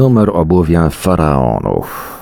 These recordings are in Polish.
Numer obuwia faraonów.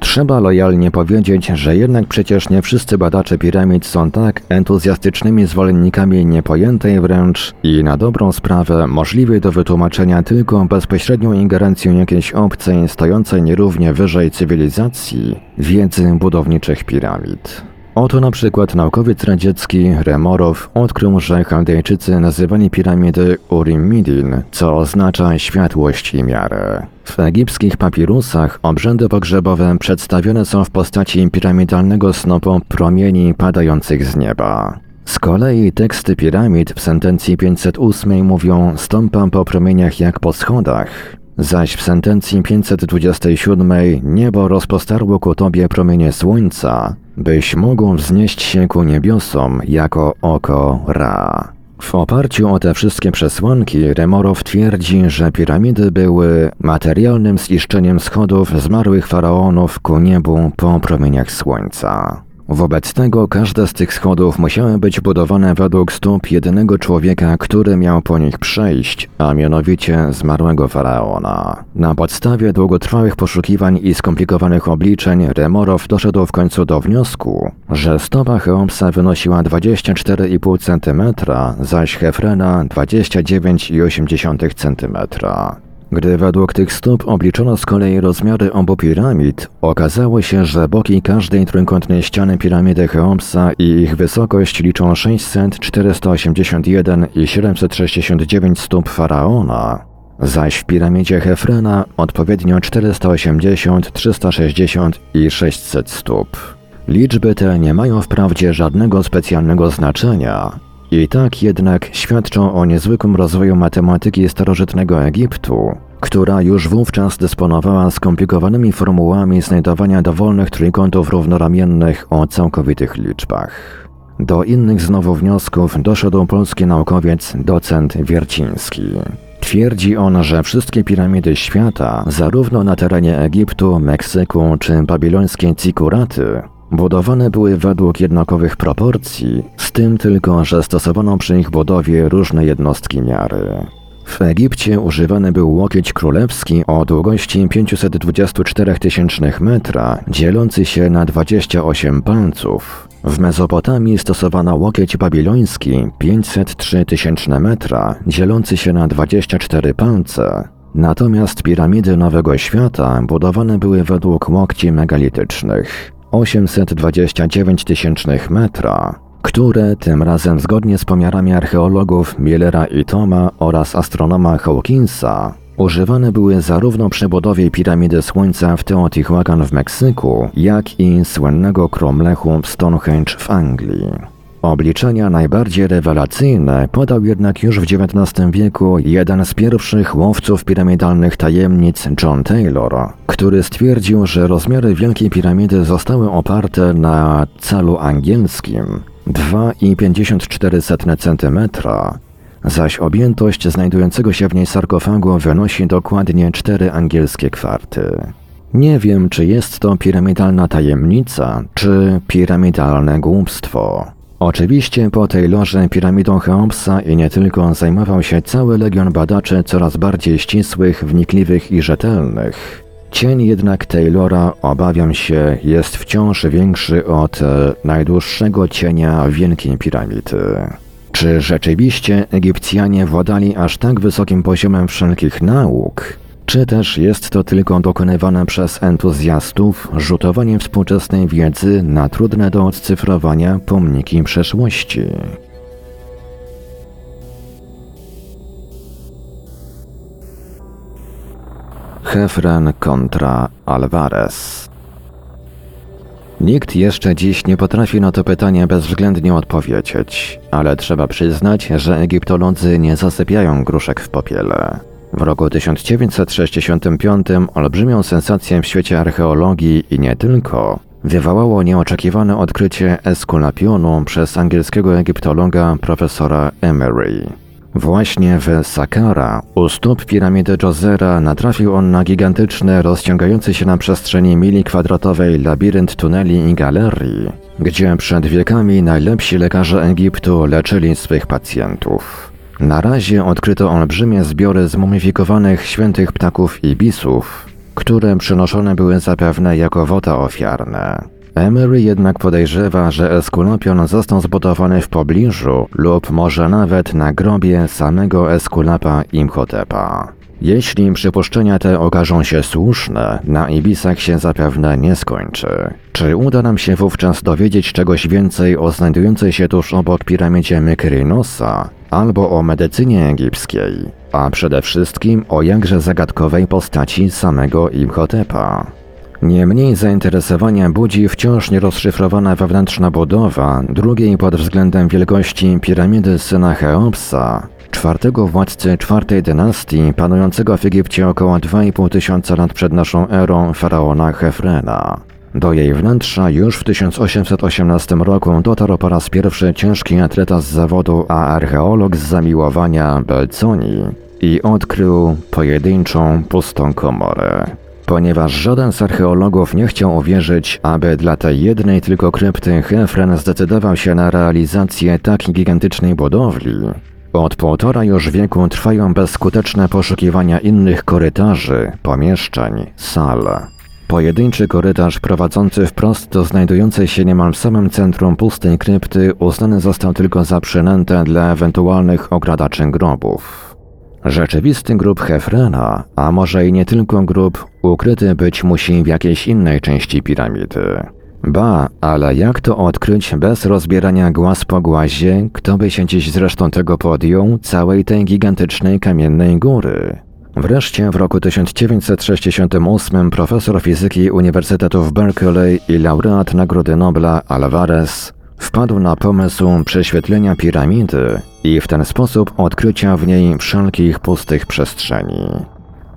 Trzeba lojalnie powiedzieć, że jednak przecież nie wszyscy badacze piramid są tak entuzjastycznymi zwolennikami niepojętej wręcz i na dobrą sprawę możliwej do wytłumaczenia tylko bezpośrednią ingerencją jakiejś obcej stojącej nierównie wyżej cywilizacji wiedzy budowniczych piramid. Oto na przykład naukowiec radziecki Remorow odkrył, że Chaldejczycy nazywali piramidy Urim Midin, co oznacza światłość i miarę. W egipskich papirusach obrzędy pogrzebowe przedstawione są w postaci piramidalnego snopu promieni padających z nieba. Z kolei teksty piramid w sentencji 508 mówią stąpam po promieniach jak po schodach, zaś w sentencji 527 niebo rozpostarło ku tobie promienie słońca, byś mógł wznieść się ku niebiosom jako oko Ra. W oparciu o te wszystkie przesłanki Remorow twierdzi, że piramidy były materialnym ziszczeniem schodów zmarłych faraonów ku niebu po promieniach słońca. Wobec tego każde z tych schodów musiały być budowane według stóp jedynego człowieka, który miał po nich przejść, a mianowicie zmarłego faraona. Na podstawie długotrwałych poszukiwań i skomplikowanych obliczeń Remorow doszedł w końcu do wniosku, że stopa Cheopsa wynosiła 24,5 cm, zaś Hefrena 29,8 cm. Gdy według tych stóp obliczono z kolei rozmiary obu piramid, okazało się, że boki każdej trójkątnej ściany piramidy Cheopsa i ich wysokość liczą 600, 481 i 769 stóp faraona, zaś w piramidzie Hefrena odpowiednio 480, 360 i 600 stóp. Liczby te nie mają wprawdzie żadnego specjalnego znaczenia, i tak jednak świadczą o niezwykłym rozwoju matematyki starożytnego Egiptu, która już wówczas dysponowała skomplikowanymi formułami znajdowania dowolnych trójkątów równoramiennych o całkowitych liczbach. Do innych znowu wniosków doszedł polski naukowiec docent Wierciński. Twierdzi on, że wszystkie piramidy świata, zarówno na terenie Egiptu, Meksyku czy babilońskiej Cikuraty, Budowane były według jednakowych proporcji, z tym tylko, że stosowano przy ich budowie różne jednostki miary. W Egipcie używany był łokieć królewski o długości 524 tysięcznych metra, dzielący się na 28 palców. W Mezopotamii stosowano łokieć babiloński 503 tysięczne metra, dzielący się na 24 palce. Natomiast piramidy Nowego Świata budowane były według łokci megalitycznych. 829 tysięcznych metra, które tym razem zgodnie z pomiarami archeologów Millera i Toma oraz astronoma Hawkinsa używane były zarówno przy budowie piramidy Słońca w Teotihuacan w Meksyku, jak i słynnego Cromlechu w Stonehenge w Anglii. Obliczenia najbardziej rewelacyjne podał jednak już w XIX wieku jeden z pierwszych łowców piramidalnych tajemnic John Taylor, który stwierdził, że rozmiary Wielkiej Piramidy zostały oparte na calu angielskim 2,54 cm, zaś objętość znajdującego się w niej sarkofagu wynosi dokładnie 4 angielskie kwarty. Nie wiem, czy jest to piramidalna tajemnica, czy piramidalne głupstwo. Oczywiście po tej loży piramidą Cheopsa i nie tylko zajmował się cały legion badaczy coraz bardziej ścisłych, wnikliwych i rzetelnych. Cień jednak Taylora, obawiam się, jest wciąż większy od e, najdłuższego cienia Wielkiej Piramidy. Czy rzeczywiście Egipcjanie władali aż tak wysokim poziomem wszelkich nauk, czy też jest to tylko dokonywane przez entuzjastów rzutowanie współczesnej wiedzy na trudne do odcyfrowania pomniki przeszłości? Hefren kontra Alvarez Nikt jeszcze dziś nie potrafi na to pytanie bezwzględnie odpowiedzieć, ale trzeba przyznać, że egiptolodzy nie zasypiają gruszek w popiele. W roku 1965 olbrzymią sensację w świecie archeologii i nie tylko wywołało nieoczekiwane odkrycie Eskulapionu przez angielskiego egiptologa profesora Emery. Właśnie w Saqqara, u stóp piramidy Djozera, natrafił on na gigantyczny, rozciągający się na przestrzeni mili kwadratowej labirynt tuneli i galerii, gdzie przed wiekami najlepsi lekarze Egiptu leczyli swych pacjentów. Na razie odkryto olbrzymie zbiory zmumifikowanych świętych ptaków i bisów, które przynoszone były zapewne jako wota ofiarne. Emery jednak podejrzewa, że Eskulapion został zbudowany w pobliżu lub może nawet na grobie samego Eskulapa Imhotepa. Jeśli przypuszczenia te okażą się słuszne, na Ibisach się zapewne nie skończy. Czy uda nam się wówczas dowiedzieć czegoś więcej o znajdującej się tuż obok piramidzie Mykrinosa albo o medycynie egipskiej, a przede wszystkim o jakże zagadkowej postaci samego Imhotepa? Niemniej zainteresowania budzi wciąż nierozszyfrowana wewnętrzna budowa drugiej pod względem wielkości piramidy syna Cheopsa, czwartego władcy czwartej dynastii panującego w Egipcie około 2,5 tysiąca lat przed naszą erą faraona Hefrena. Do jej wnętrza już w 1818 roku dotarł po raz pierwszy ciężki atleta z zawodu, a archeolog z zamiłowania Belconi i odkrył pojedynczą pustą komorę. Ponieważ żaden z archeologów nie chciał uwierzyć, aby dla tej jednej tylko krypty Hefren zdecydował się na realizację tak gigantycznej budowli, od półtora już wieku trwają bezskuteczne poszukiwania innych korytarzy, pomieszczeń, sal. Pojedynczy korytarz prowadzący wprost do znajdującej się niemal w samym centrum pustej krypty uznany został tylko za przynętę dla ewentualnych okradaczy grobów. Rzeczywisty grób Hefrena, a może i nie tylko grób, ukryty być musi w jakiejś innej części piramidy. Ba, ale jak to odkryć bez rozbierania głaz po głazie, kto by się dziś zresztą tego podjął, całej tej gigantycznej kamiennej góry? Wreszcie w roku 1968 profesor fizyki Uniwersytetu w Berkeley i laureat Nagrody Nobla Alvarez wpadł na pomysł prześwietlenia piramidy i w ten sposób odkrycia w niej wszelkich pustych przestrzeni.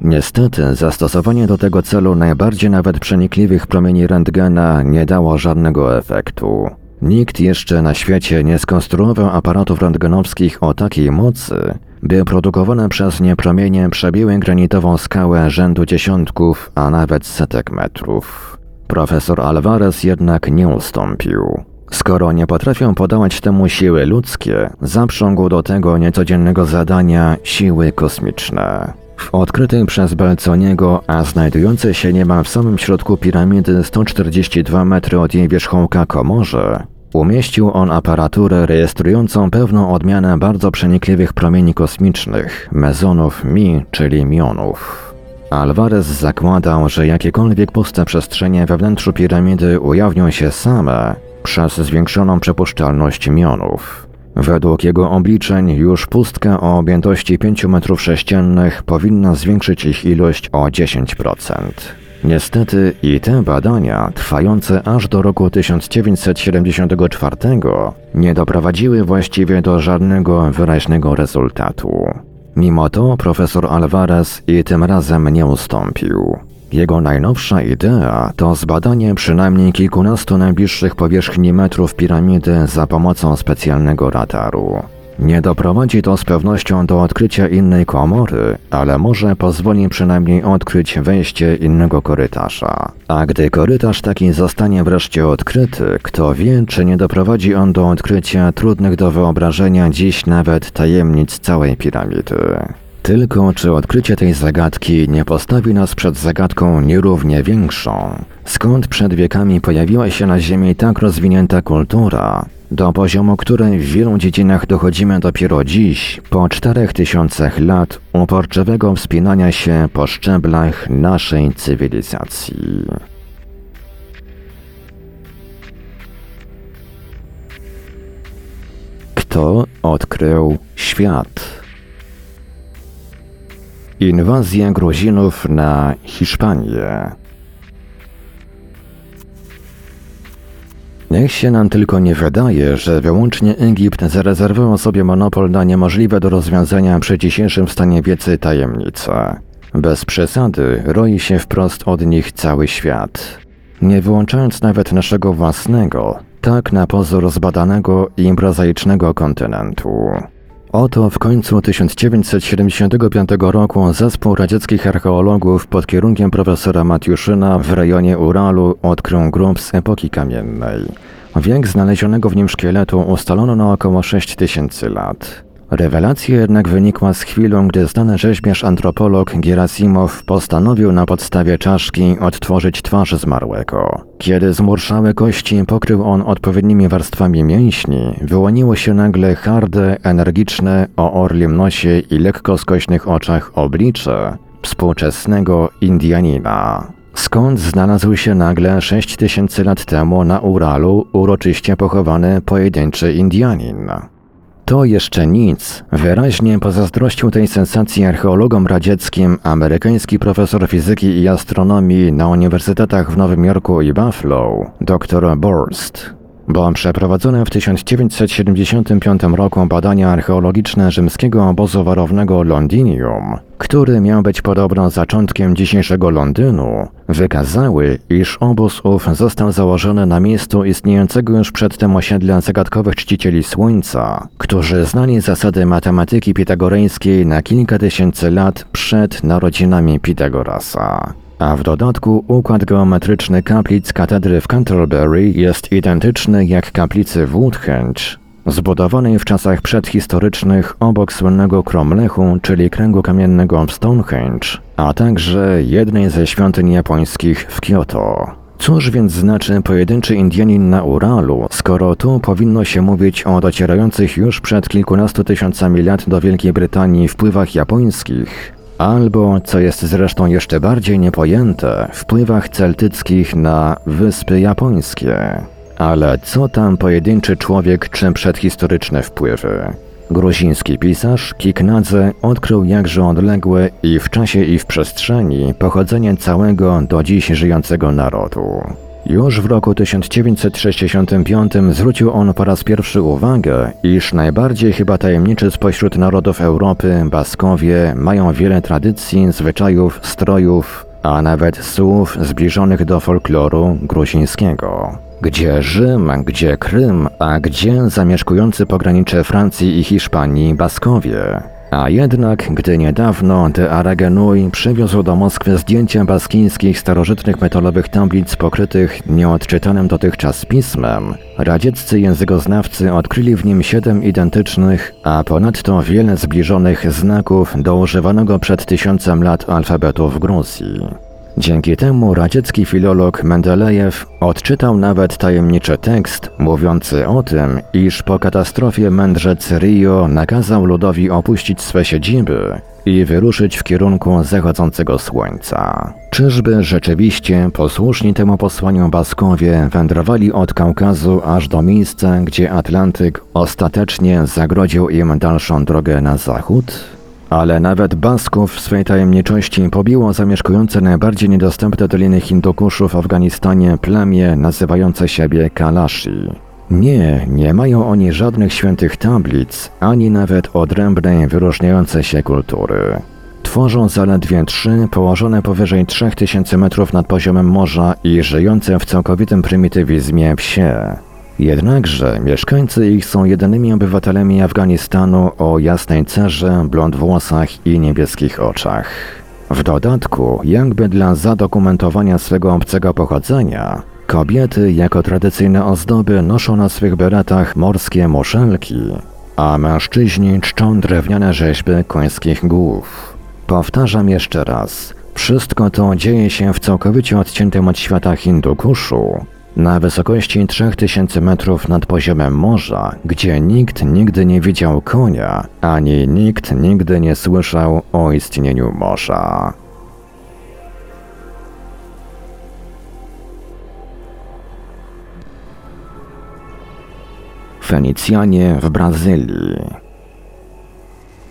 Niestety, zastosowanie do tego celu najbardziej nawet przenikliwych promieni rentgena nie dało żadnego efektu. Nikt jeszcze na świecie nie skonstruował aparatów rentgenowskich o takiej mocy, by produkowane przez nie promienie przebiły granitową skałę rzędu dziesiątków, a nawet setek metrów. Profesor Alvarez jednak nie ustąpił. Skoro nie potrafią podawać temu siły ludzkie, zaprzągł do tego niecodziennego zadania siły kosmiczne. W odkrytej przez Belconiego, a znajdującej się niemal w samym środku piramidy 142 metry od jej wierzchołka komorze, umieścił on aparaturę rejestrującą pewną odmianę bardzo przenikliwych promieni kosmicznych, mezonów mi, czyli mionów. Alvarez zakładał, że jakiekolwiek puste przestrzenie we wnętrzu piramidy ujawnią się same przez zwiększoną przepuszczalność mionów. Według jego obliczeń już pustka o objętości 5 metrów sześciennych powinna zwiększyć ich ilość o 10%. Niestety i te badania, trwające aż do roku 1974, nie doprowadziły właściwie do żadnego wyraźnego rezultatu. Mimo to profesor Alvarez i tym razem nie ustąpił. Jego najnowsza idea to zbadanie przynajmniej kilkunastu najbliższych powierzchni metrów piramidy za pomocą specjalnego radaru. Nie doprowadzi to z pewnością do odkrycia innej komory, ale może pozwoli przynajmniej odkryć wejście innego korytarza. A gdy korytarz taki zostanie wreszcie odkryty, kto wie, czy nie doprowadzi on do odkrycia trudnych do wyobrażenia dziś nawet tajemnic całej piramidy. Tylko czy odkrycie tej zagadki nie postawi nas przed zagadką nierównie większą? Skąd przed wiekami pojawiła się na Ziemi tak rozwinięta kultura, do poziomu której w wielu dziedzinach dochodzimy dopiero dziś, po czterech tysiącach lat uporczywego wspinania się po szczeblach naszej cywilizacji? Kto odkrył świat? Inwazja Gruzinów na Hiszpanię. Niech się nam tylko nie wydaje, że wyłącznie Egipt zarezerwował sobie monopol na niemożliwe do rozwiązania przy dzisiejszym stanie wiedzy tajemnice. Bez przesady roi się wprost od nich cały świat. Nie wyłączając nawet naszego własnego, tak na pozór zbadanego i prozaicznego kontynentu. Oto w końcu 1975 roku zespół radzieckich archeologów pod kierunkiem profesora Matiuszyna w rejonie Uralu odkrył grób z epoki kamiennej. Wiek znalezionego w nim szkieletu ustalono na około 6000 lat. Rewelacja jednak wynikła z chwilą, gdy znany rzeźbiarz antropolog Gerasimow postanowił na podstawie czaszki odtworzyć twarz zmarłego. Kiedy zmurszałe kości pokrył on odpowiednimi warstwami mięśni, wyłoniło się nagle harde, energiczne, o orlim nosie i lekko skośnych oczach oblicze współczesnego Indianina. Skąd znalazł się nagle 6000 lat temu na Uralu uroczyście pochowany pojedynczy Indianin? To jeszcze nic. Wyraźnie pozazdrościł tej sensacji archeologom radzieckim amerykański profesor fizyki i astronomii na uniwersytetach w Nowym Jorku i Buffalo, dr Borst bo przeprowadzone w 1975 roku badania archeologiczne rzymskiego obozu warownego Londinium, który miał być podobno zaczątkiem dzisiejszego Londynu, wykazały, iż obóz ów został założony na miejscu istniejącego już przedtem osiedla zagadkowych czcicieli Słońca, którzy znali zasady matematyki pitagoreńskiej na kilka tysięcy lat przed narodzinami Pitagorasa. A w dodatku układ geometryczny kaplic katedry w Canterbury jest identyczny jak kaplicy w Woodhenge, zbudowanej w czasach przedhistorycznych obok słynnego Cromlechu, czyli kręgu kamiennego Stonehenge, a także jednej ze świątyń japońskich w Kyoto. Cóż więc znaczy pojedynczy Indianin na Uralu, skoro tu powinno się mówić o docierających już przed kilkunastu tysiącami lat do Wielkiej Brytanii wpływach japońskich, albo, co jest zresztą jeszcze bardziej niepojęte, wpływach celtyckich na wyspy japońskie. Ale co tam pojedynczy człowiek czy przedhistoryczne wpływy? Gruziński pisarz Kiknadze odkrył jakże odległe i w czasie i w przestrzeni pochodzenie całego do dziś żyjącego narodu. Już w roku 1965 zwrócił on po raz pierwszy uwagę, iż najbardziej chyba tajemniczy spośród narodów Europy Baskowie mają wiele tradycji, zwyczajów, strojów, a nawet słów zbliżonych do folkloru gruzińskiego. Gdzie Rzym, gdzie Krym, a gdzie zamieszkujący pogranicze Francji i Hiszpanii Baskowie? A jednak, gdy niedawno de Aragenui przywiózł do Moskwy zdjęcia baskińskich starożytnych metalowych tablic pokrytych nieodczytanym dotychczas pismem, radzieccy językoznawcy odkryli w nim siedem identycznych, a ponadto wiele zbliżonych znaków do używanego przed tysiącem lat alfabetu w Gruzji. Dzięki temu radziecki filolog Mendelejew odczytał nawet tajemniczy tekst mówiący o tym, iż po katastrofie mędrzec Rio nakazał ludowi opuścić swe siedziby i wyruszyć w kierunku zachodzącego słońca. Czyżby rzeczywiście posłuszni temu posłaniu Baskowie wędrowali od Kaukazu aż do miejsca, gdzie Atlantyk ostatecznie zagrodził im dalszą drogę na zachód? Ale nawet Basków w swej tajemniczości pobiło zamieszkujące najbardziej niedostępne doliny Hindukuszu w Afganistanie plemię nazywające siebie Kalashi. Nie, nie mają oni żadnych świętych tablic, ani nawet odrębnej wyróżniającej się kultury. Tworzą zaledwie trzy, położone powyżej 3000 metrów nad poziomem morza i żyjące w całkowitym prymitywizmie wsie. Jednakże mieszkańcy ich są jedynymi obywatelami Afganistanu o jasnej cerze, blond włosach i niebieskich oczach. W dodatku, jakby dla zadokumentowania swego obcego pochodzenia, kobiety jako tradycyjne ozdoby noszą na swych beretach morskie muszelki, a mężczyźni czczą drewniane rzeźby końskich głów. Powtarzam jeszcze raz, wszystko to dzieje się w całkowicie odciętym od świata Hindukuszu, na wysokości 3000 metrów nad poziomem morza, gdzie nikt nigdy nie widział konia, ani nikt nigdy nie słyszał o istnieniu morza. Fenicjanie w Brazylii.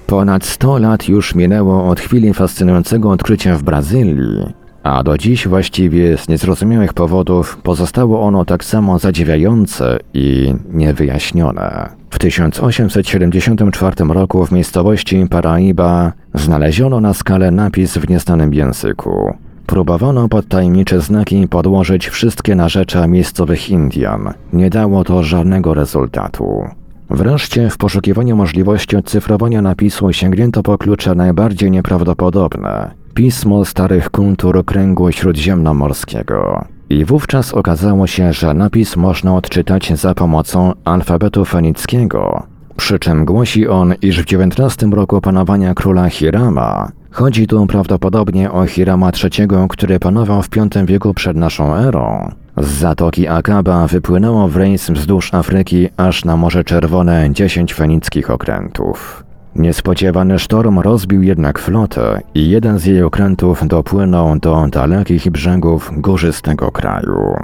Ponad 100 lat już minęło od chwili fascynującego odkrycia w Brazylii, a do dziś właściwie z niezrozumiałych powodów pozostało ono tak samo zadziwiające i niewyjaśnione. W 1874 roku w miejscowości Paraiba znaleziono na skalę napis w nieznanym języku. Próbowano pod tajemnicze znaki podłożyć wszystkie narzecza miejscowych Indian. Nie dało to żadnego rezultatu. Wreszcie w poszukiwaniu możliwości odcyfrowania napisu sięgnięto po klucze najbardziej nieprawdopodobne. Pismo starych kultur kręgu śródziemnomorskiego. I wówczas okazało się, że napis można odczytać za pomocą alfabetu fenickiego. Przy czym głosi on, iż w XIX roku panowania króla Hirama chodzi tu prawdopodobnie o Hirama III, który panował w V wieku przed naszą erą. Z zatoki Akaba wypłynęło w rejs wzdłuż Afryki aż na Morze Czerwone 10 fenickich okrętów. Niespodziewany sztorm rozbił jednak flotę i jeden z jej okrętów dopłynął do dalekich brzegów górzystego kraju.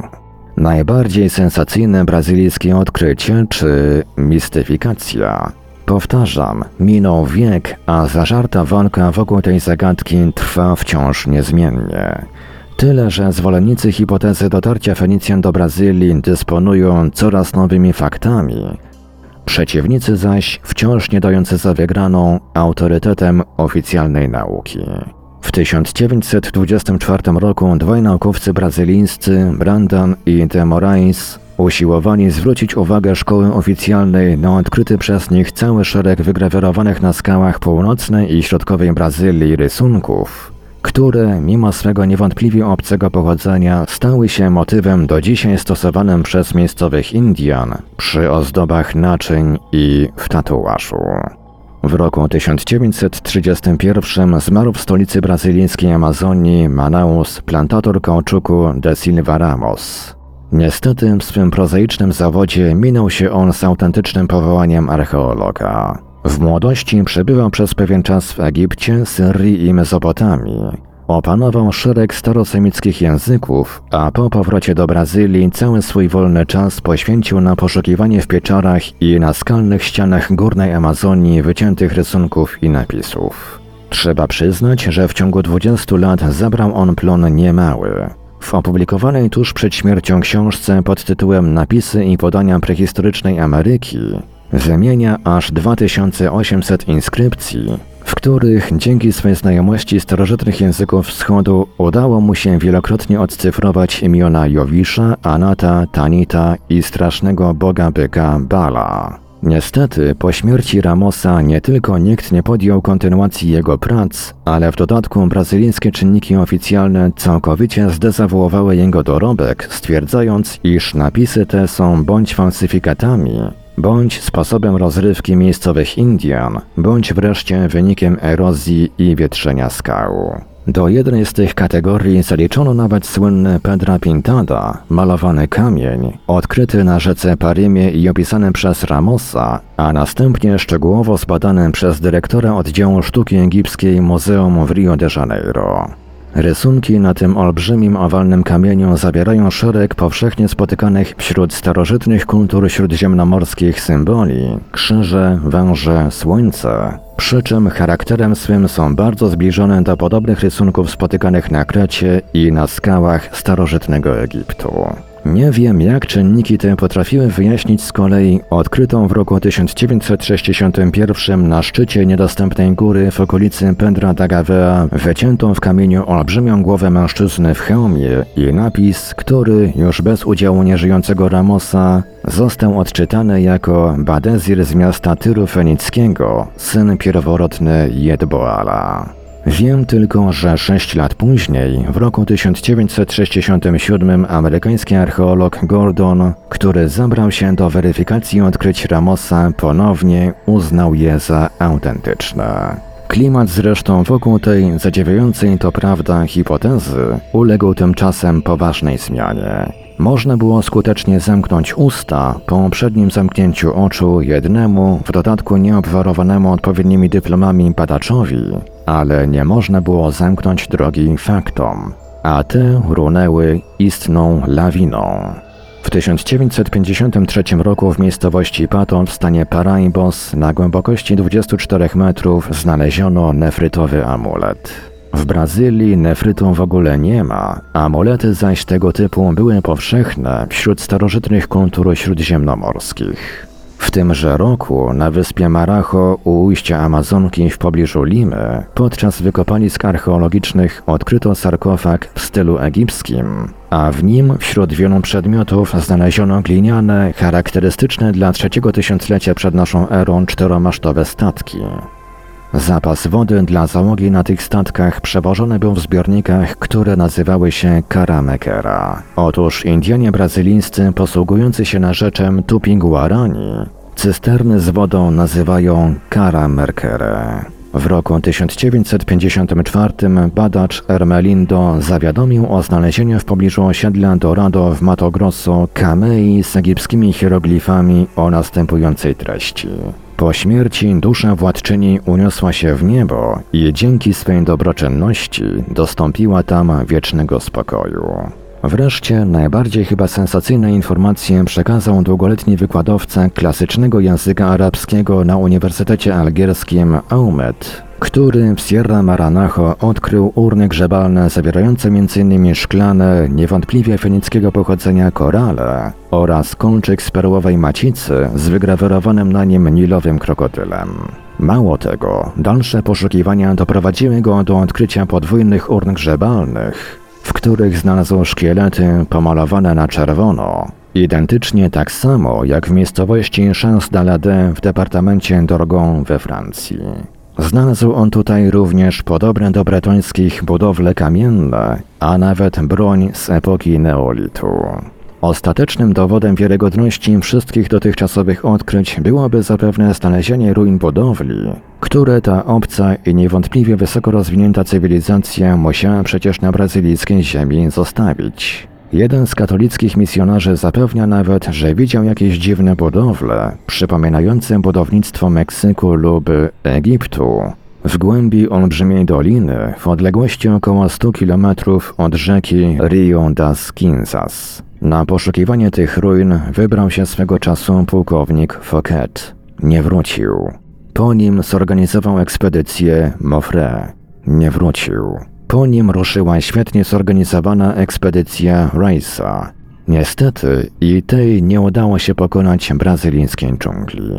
Najbardziej sensacyjne brazylijskie odkrycie czy mistyfikacja. Powtarzam, minął wiek, a zażarta walka wokół tej zagadki trwa wciąż niezmiennie. Tyle, że zwolennicy hipotezy dotarcia Fenicjan do Brazylii dysponują coraz nowymi faktami, przeciwnicy zaś wciąż nie dający za wygraną autorytetem oficjalnej nauki. W 1924 roku dwaj naukowcy brazylijscy, Brandan i de Moraes, usiłowali zwrócić uwagę szkoły oficjalnej na odkryty przez nich cały szereg wygrawerowanych na skałach północnej i środkowej Brazylii rysunków, które, mimo swego niewątpliwie obcego pochodzenia, stały się motywem do dzisiaj stosowanym przez miejscowych Indian przy ozdobach naczyń i w tatuażu. W roku 1931 zmarł w stolicy brazylijskiej Amazonii Manaus plantator kauczuku de Silva Ramos. Niestety w swym prozaicznym zawodzie minął się on z autentycznym powołaniem archeologa. W młodości przebywał przez pewien czas w Egipcie, Syrii i Mezopotamii. Opanował szereg starosemickich języków, a po powrocie do Brazylii cały swój wolny czas poświęcił na poszukiwanie w pieczarach i na skalnych ścianach górnej Amazonii wyciętych rysunków i napisów. Trzeba przyznać, że w ciągu 20 lat zabrał on plon niemały. W opublikowanej tuż przed śmiercią książce pod tytułem Napisy i podania prehistorycznej Ameryki wymienia aż 2800 inskrypcji, w których dzięki swej znajomości starożytnych języków wschodu udało mu się wielokrotnie odcyfrować imiona Jowisza, Anata, Tanita i strasznego boga byka Bala. Niestety, po śmierci Ramosa nie tylko nikt nie podjął kontynuacji jego prac, ale w dodatku brazylijskie czynniki oficjalne całkowicie zdezawuowały jego dorobek, stwierdzając, iż napisy te są bądź falsyfikatami, bądź sposobem rozrywki miejscowych Indian, bądź wreszcie wynikiem erozji i wietrzenia skał. Do jednej z tych kategorii zaliczono nawet słynny Pedra Pintada, malowany kamień, odkryty na rzece Parymie i opisany przez Ramosa, a następnie szczegółowo zbadany przez dyrektora oddziału sztuki egipskiej Muzeum w Rio de Janeiro. Rysunki na tym olbrzymim owalnym kamieniu zawierają szereg powszechnie spotykanych wśród starożytnych kultur śródziemnomorskich symboli krzyże, węże, słońce, przy czym charakterem swym są bardzo zbliżone do podobnych rysunków spotykanych na Krecie i na skałach starożytnego Egiptu. Nie wiem, jak czynniki te potrafiły wyjaśnić z kolei odkrytą w roku 1961 na szczycie niedostępnej góry w okolicy Pedra da Gavea wyciętą w kamieniu olbrzymią głowę mężczyzny w hełmie i napis, który już bez udziału nieżyjącego Ramosa został odczytany jako Badezir z miasta Tyru Fenickiego, syn pierworodny Jedboala. Wiem tylko, że sześć lat później, w roku 1967, amerykański archeolog Gordon, który zabrał się do weryfikacji odkryć Ramosa, ponownie uznał je za autentyczne. Klimat zresztą wokół tej zadziwiającej to prawda hipotezy uległ tymczasem poważnej zmianie. Można było skutecznie zamknąć usta po poprzednim zamknięciu oczu jednemu, w dodatku nieobwarowanemu odpowiednimi dyplomami badaczowi, ale nie można było zamknąć drogi faktom, a te runęły istną lawiną. W 1953 roku w miejscowości Patton w stanie Paraibos na głębokości 24 metrów znaleziono nefrytowy amulet. W Brazylii nefrytu w ogóle nie ma, amulety zaś tego typu były powszechne wśród starożytnych kultur śródziemnomorskich. W tymże roku na wyspie Marajo u ujścia Amazonki w pobliżu Limy podczas wykopalisk archeologicznych odkryto sarkofag w stylu egipskim, a w nim wśród wielu przedmiotów znaleziono gliniane, charakterystyczne dla trzeciego tysiąclecia przed naszą erą czteromasztowe statki. Zapas wody dla załogi na tych statkach przewożony był w zbiornikach, które nazywały się Karamekera. Otóż Indianie brazylijscy posługujący się narzeczem Tupi-Guarani cysterny z wodą nazywają Karamerkere. W roku 1954 badacz Ermelindo zawiadomił o znalezieniu w pobliżu osiedla Dorado w Mato Grosso kamei z egipskimi hieroglifami o następującej treści. Po śmierci dusza władczyni uniosła się w niebo i dzięki swej dobroczynności dostąpiła tam wiecznego spokoju. Wreszcie najbardziej chyba sensacyjne informacje przekazał długoletni wykładowca klasycznego języka arabskiego na Uniwersytecie Algierskim Aumet, który w Sierra Maranacho odkrył urny grzebalne zawierające m.in. szklane, niewątpliwie fenickiego pochodzenia korale oraz kolczyk z perłowej macicy z wygrawerowanym na nim nilowym krokodylem. Mało tego, dalsze poszukiwania doprowadziły go do odkrycia podwójnych urn grzebalnych, w których znalazł szkielety pomalowane na czerwono, identycznie tak samo jak w miejscowości Champs-Dalade w departamencie Dorgon we Francji. Znalazł on tutaj również podobne do bretońskich budowle kamienne, a nawet broń z epoki neolitu. Ostatecznym dowodem wiarygodności wszystkich dotychczasowych odkryć byłoby zapewne znalezienie ruin budowli, które ta obca i niewątpliwie wysoko rozwinięta cywilizacja musiała przecież na brazylijskiej ziemi zostawić. Jeden z katolickich misjonarzy zapewnia nawet, że widział jakieś dziwne budowle, przypominające budownictwo Meksyku lub Egiptu, w głębi olbrzymiej doliny, w odległości około 100 km od rzeki Rio das Quinzas. Na poszukiwanie tych ruin wybrał się swego czasu pułkownik Fouquet. Nie wrócił. Po nim zorganizował ekspedycję Mofre. Nie wrócił. Po nim ruszyła świetnie zorganizowana ekspedycja Raisa. Niestety i tej nie udało się pokonać brazylijskiej dżungli.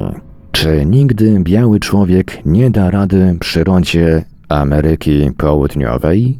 Czy nigdy biały człowiek nie da rady przyrodzie Ameryki Południowej?